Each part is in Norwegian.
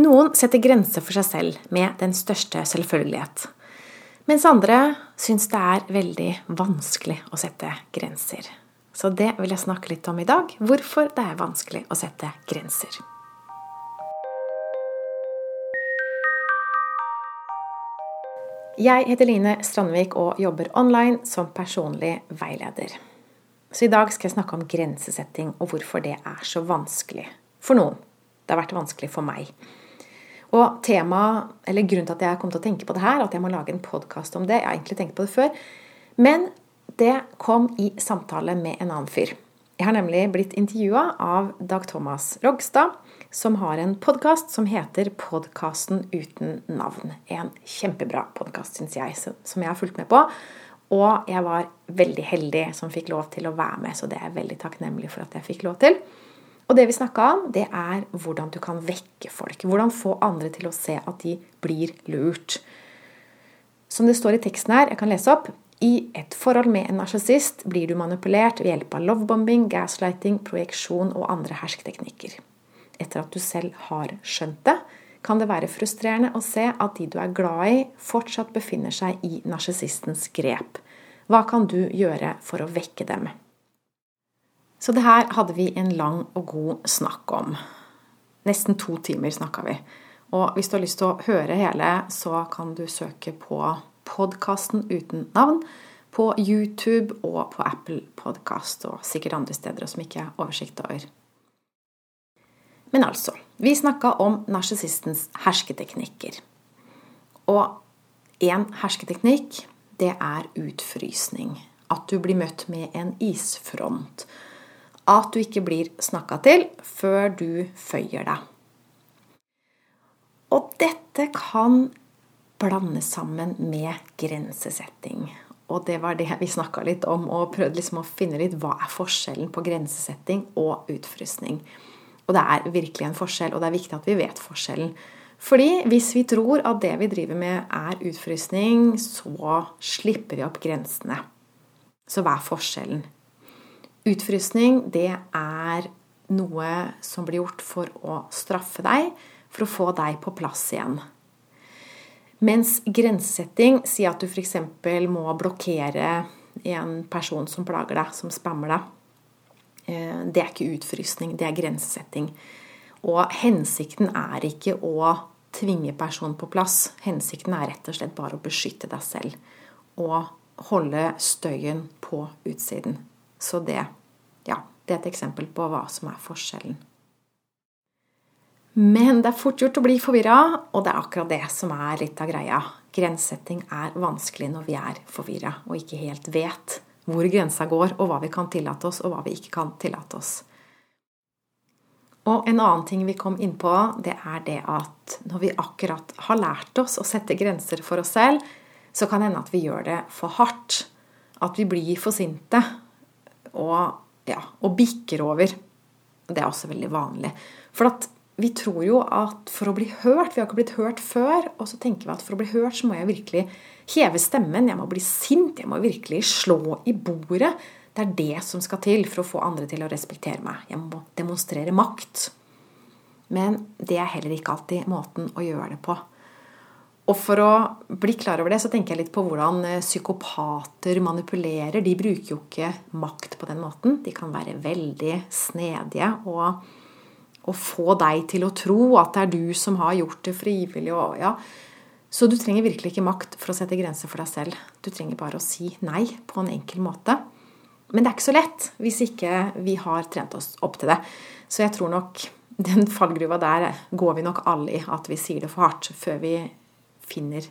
Noen setter grenser for seg selv med den største selvfølgelighet. Mens andre syns det er veldig vanskelig å sette grenser. Så det vil jeg snakke litt om i dag. Hvorfor det er vanskelig å sette grenser. Jeg heter Line Strandvik og jobber online som personlig veileder. Så i dag skal jeg snakke om grensesetting og hvorfor det er så vanskelig for noen. Det har vært vanskelig for meg. Og tema, eller Grunnen til at jeg kom til å tenke på det her, at jeg må lage en podkast om det Jeg har egentlig tenkt på det før. Men det kom i samtale med en annen fyr. Jeg har nemlig blitt intervjua av Dag Thomas Rogstad, som har en podkast som heter 'Podkasten uten navn'. En kjempebra podkast, syns jeg, som jeg har fulgt med på. Og jeg var veldig heldig som fikk lov til å være med, så det er jeg veldig takknemlig for at jeg fikk lov til. Og det vi snakka om, det er hvordan du kan vekke folk. Hvordan få andre til å se at de blir lurt. Som det står i teksten her, jeg kan lese opp I et forhold med en narsissist blir du manipulert ved hjelp av lovebombing, gaslighting, projeksjon og andre hersketeknikker. Etter at du selv har skjønt det, kan det være frustrerende å se at de du er glad i, fortsatt befinner seg i narsissistens grep. Hva kan du gjøre for å vekke dem? Så det her hadde vi en lang og god snakk om. Nesten to timer snakka vi. Og hvis du har lyst til å høre hele, så kan du søke på podkasten uten navn på YouTube og på Apple Podkast og sikkert andre steder som ikke er oversikt over. Men altså Vi snakka om narsissistens hersketeknikker. Og én hersketeknikk, det er utfrysning. At du blir møtt med en isfront. At du ikke blir snakka til før du føyer deg. Og dette kan blandes sammen med grensesetting. Og det var det vi snakka litt om, og prøvde liksom å finne litt hva er forskjellen på grensesetting og utfrysning. Og det er virkelig en forskjell, og det er viktig at vi vet forskjellen. Fordi hvis vi tror at det vi driver med er utfrysning, så slipper vi opp grensene. Så hva er forskjellen? Utfrysning, det er noe som blir gjort for å straffe deg, for å få deg på plass igjen. Mens grensesetting sier at du f.eks. må blokkere en person som plager deg, som spammer deg. Eh, det er ikke utfrysning, det er grensesetting. Og hensikten er ikke å tvinge personen på plass. Hensikten er rett og slett bare å beskytte deg selv og holde støyen på utsiden. Så det, ja, det er et eksempel på hva som er forskjellen. Men det er fort gjort å bli forvirra, og det er akkurat det som er litt av greia. Grensesetting er vanskelig når vi er forvirra og ikke helt vet hvor grensa går, og hva vi kan tillate oss, og hva vi ikke kan tillate oss. Og en annen ting vi kom inn på, det er det at når vi akkurat har lært oss å sette grenser for oss selv, så kan det hende at vi gjør det for hardt. At vi blir for sinte og, ja, og bikker over. Det er også veldig vanlig. For at vi tror jo at for å bli hørt Vi har ikke blitt hørt før. Og så tenker vi at for å bli hørt så må jeg virkelig heve stemmen. Jeg må bli sint. Jeg må virkelig slå i bordet. Det er det som skal til for å få andre til å respektere meg. Jeg må demonstrere makt. Men det er heller ikke alltid måten å gjøre det på. Og for å bli klar over det, så tenker jeg litt på hvordan eh, psykopater manipulerer. De bruker jo ikke makt på den måten. De kan være veldig snedige og og få deg til å tro at det er du som har gjort det frivillig. Og, ja. Så du trenger virkelig ikke makt for å sette grenser for deg selv. Du trenger bare å si nei på en enkel måte. Men det er ikke så lett hvis ikke vi har trent oss opp til det. Så jeg tror nok den fallgruva der går vi nok alle i, at vi sier det for hardt før vi finner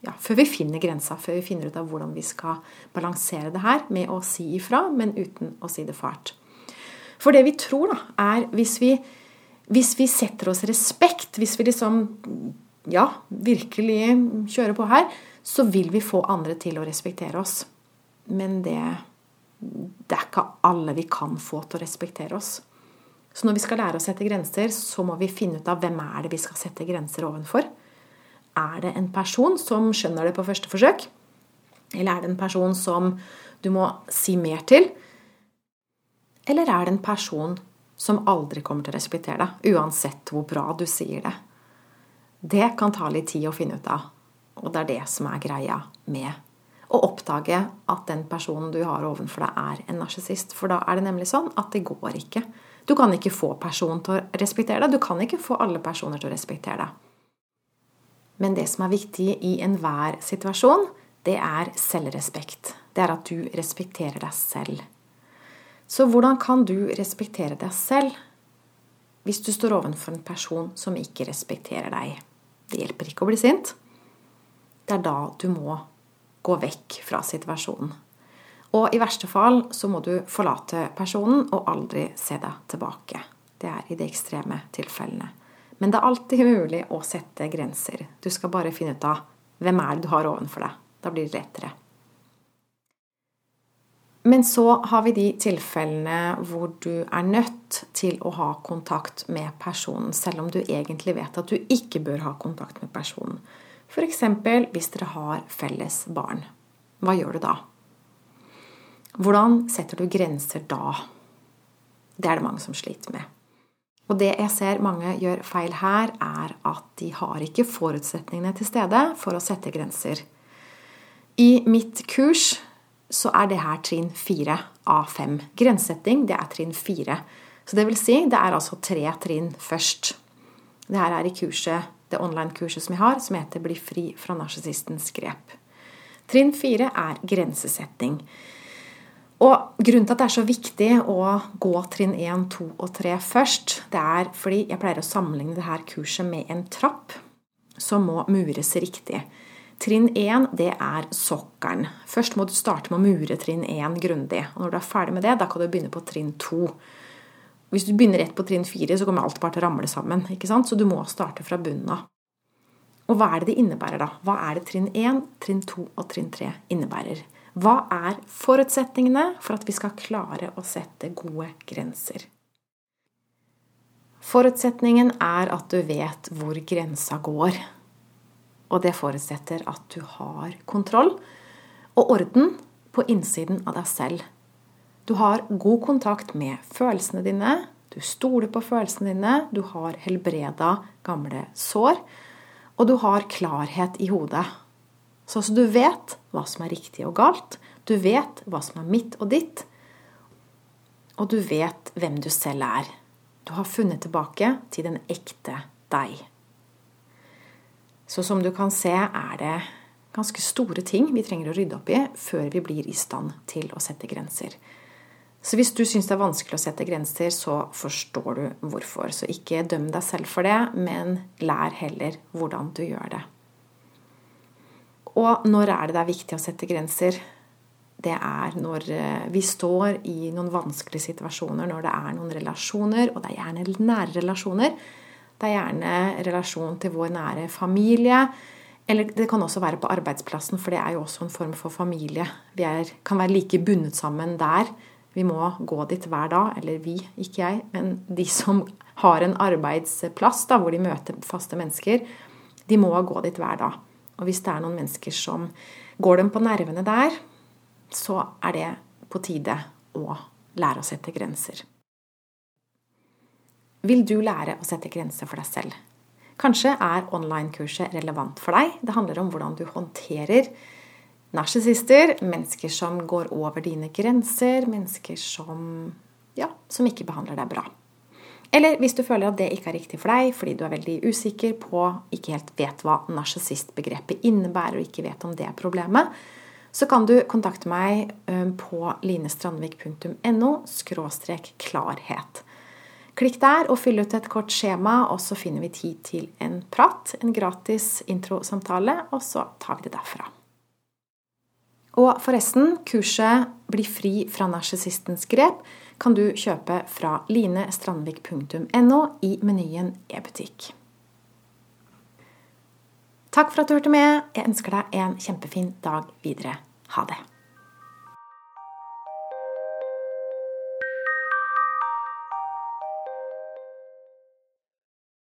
ja, før vi finner grensa, før vi finner ut av hvordan vi skal balansere det her med å si ifra, men uten å si det fælt. For det vi tror, da, er hvis vi, hvis vi setter oss respekt, hvis vi liksom ja, virkelig kjører på her, så vil vi få andre til å respektere oss. Men det, det er ikke alle vi kan få til å respektere oss. Så når vi skal lære å sette grenser, så må vi finne ut av hvem er det vi skal sette grenser ovenfor. Er det en person som skjønner det på første forsøk? Eller er det en person som du må si mer til? Eller er det en person som aldri kommer til å respektere deg, uansett hvor bra du sier det? Det kan ta litt tid å finne ut av. Og det er det som er greia med å oppdage at den personen du har ovenfor deg, er en narsissist. For da er det nemlig sånn at det går ikke. Du kan ikke få personen til å respektere deg. Du kan ikke få alle personer til å respektere deg. Men det som er viktig i enhver situasjon, det er selvrespekt. Det er at du respekterer deg selv. Så hvordan kan du respektere deg selv hvis du står ovenfor en person som ikke respekterer deg? Det hjelper ikke å bli sint. Det er da du må gå vekk fra situasjonen. Og i verste fall så må du forlate personen og aldri se deg tilbake. Det er i de ekstreme tilfellene. Men det er alltid mulig å sette grenser. Du skal bare finne ut av hvem er det du har ovenfor deg. Da blir det lettere. Men så har vi de tilfellene hvor du er nødt til å ha kontakt med personen, selv om du egentlig vet at du ikke bør ha kontakt med personen. F.eks. hvis dere har felles barn. Hva gjør du da? Hvordan setter du grenser da? Det er det mange som sliter med. Og det jeg ser mange gjør feil her, er at de har ikke forutsetningene til stede for å sette grenser. I mitt kurs så er det her trinn fire av fem. Grensesetting, det er trinn fire. Så det vil si, det er altså tre trinn først. Det her er i kurset det online-kurset som jeg har, som heter 'Bli fri fra narsissistens grep'. Trinn fire er grensesetting. Og Grunnen til at det er så viktig å gå trinn 1, 2 og 3 først, det er fordi jeg pleier å sammenligne dette kurset med en trapp som må mures riktig. Trinn 1 det er sokkelen. Først må du starte med å mure trinn 1 grundig. Og når du er ferdig med det, da kan du begynne på trinn 2. Hvis du begynner rett på trinn 4, så kommer alt bare til å ramle sammen. ikke sant? Så du må starte fra bunnen av. Og hva er det det innebærer, da? Hva er det trinn 1, trinn 2 og trinn 3 innebærer? Hva er forutsetningene for at vi skal klare å sette gode grenser? Forutsetningen er at du vet hvor grensa går. Og det forutsetter at du har kontroll og orden på innsiden av deg selv. Du har god kontakt med følelsene dine. Du stoler på følelsene dine. Du har helbreda gamle sår. Og du har klarhet i hodet. Så du vet hva som er riktig og galt. Du vet hva som er mitt og ditt. Og du vet hvem du selv er. Du har funnet tilbake til den ekte deg. Så som du kan se, er det ganske store ting vi trenger å rydde opp i før vi blir i stand til å sette grenser. Så hvis du syns det er vanskelig å sette grenser, så forstår du hvorfor. Så ikke døm deg selv for det, men lær heller hvordan du gjør det. Og når er det det er viktig å sette grenser? Det er når eh, vi står i noen vanskelige situasjoner, når det er noen relasjoner, og det er gjerne nære relasjoner. Det er gjerne relasjon til vår nære familie. Eller det kan også være på arbeidsplassen, for det er jo også en form for familie. Vi er, kan være like bundet sammen der vi må gå dit hver dag. Eller vi, ikke jeg, men de som har en arbeidsplass da, hvor de møter faste mennesker, de må gå dit hver dag. Og hvis det er noen mennesker som går dem på nervene der, så er det på tide å lære å sette grenser. Vil du lære å sette grenser for deg selv? Kanskje er online-kurset relevant for deg. Det handler om hvordan du håndterer narsissister, mennesker som går over dine grenser, mennesker som, ja, som ikke behandler deg bra. Eller hvis du føler at det ikke er riktig for deg fordi du er veldig usikker på, ikke helt vet hva narsissistbegrepet innebærer og ikke vet om det er problemet, så kan du kontakte meg på linestrandvik.no klarhet. Klikk der og fyll ut et kort skjema, og så finner vi tid til en prat, en gratis introsamtale, og så tar vi det derfra. Og forresten, kurset 'Bli fri fra narsissistens grep' kan du kjøpe fra linestrandvik.no i menyen e-butikk. Takk for at du hørte med. Jeg ønsker deg en kjempefin dag videre. Ha det.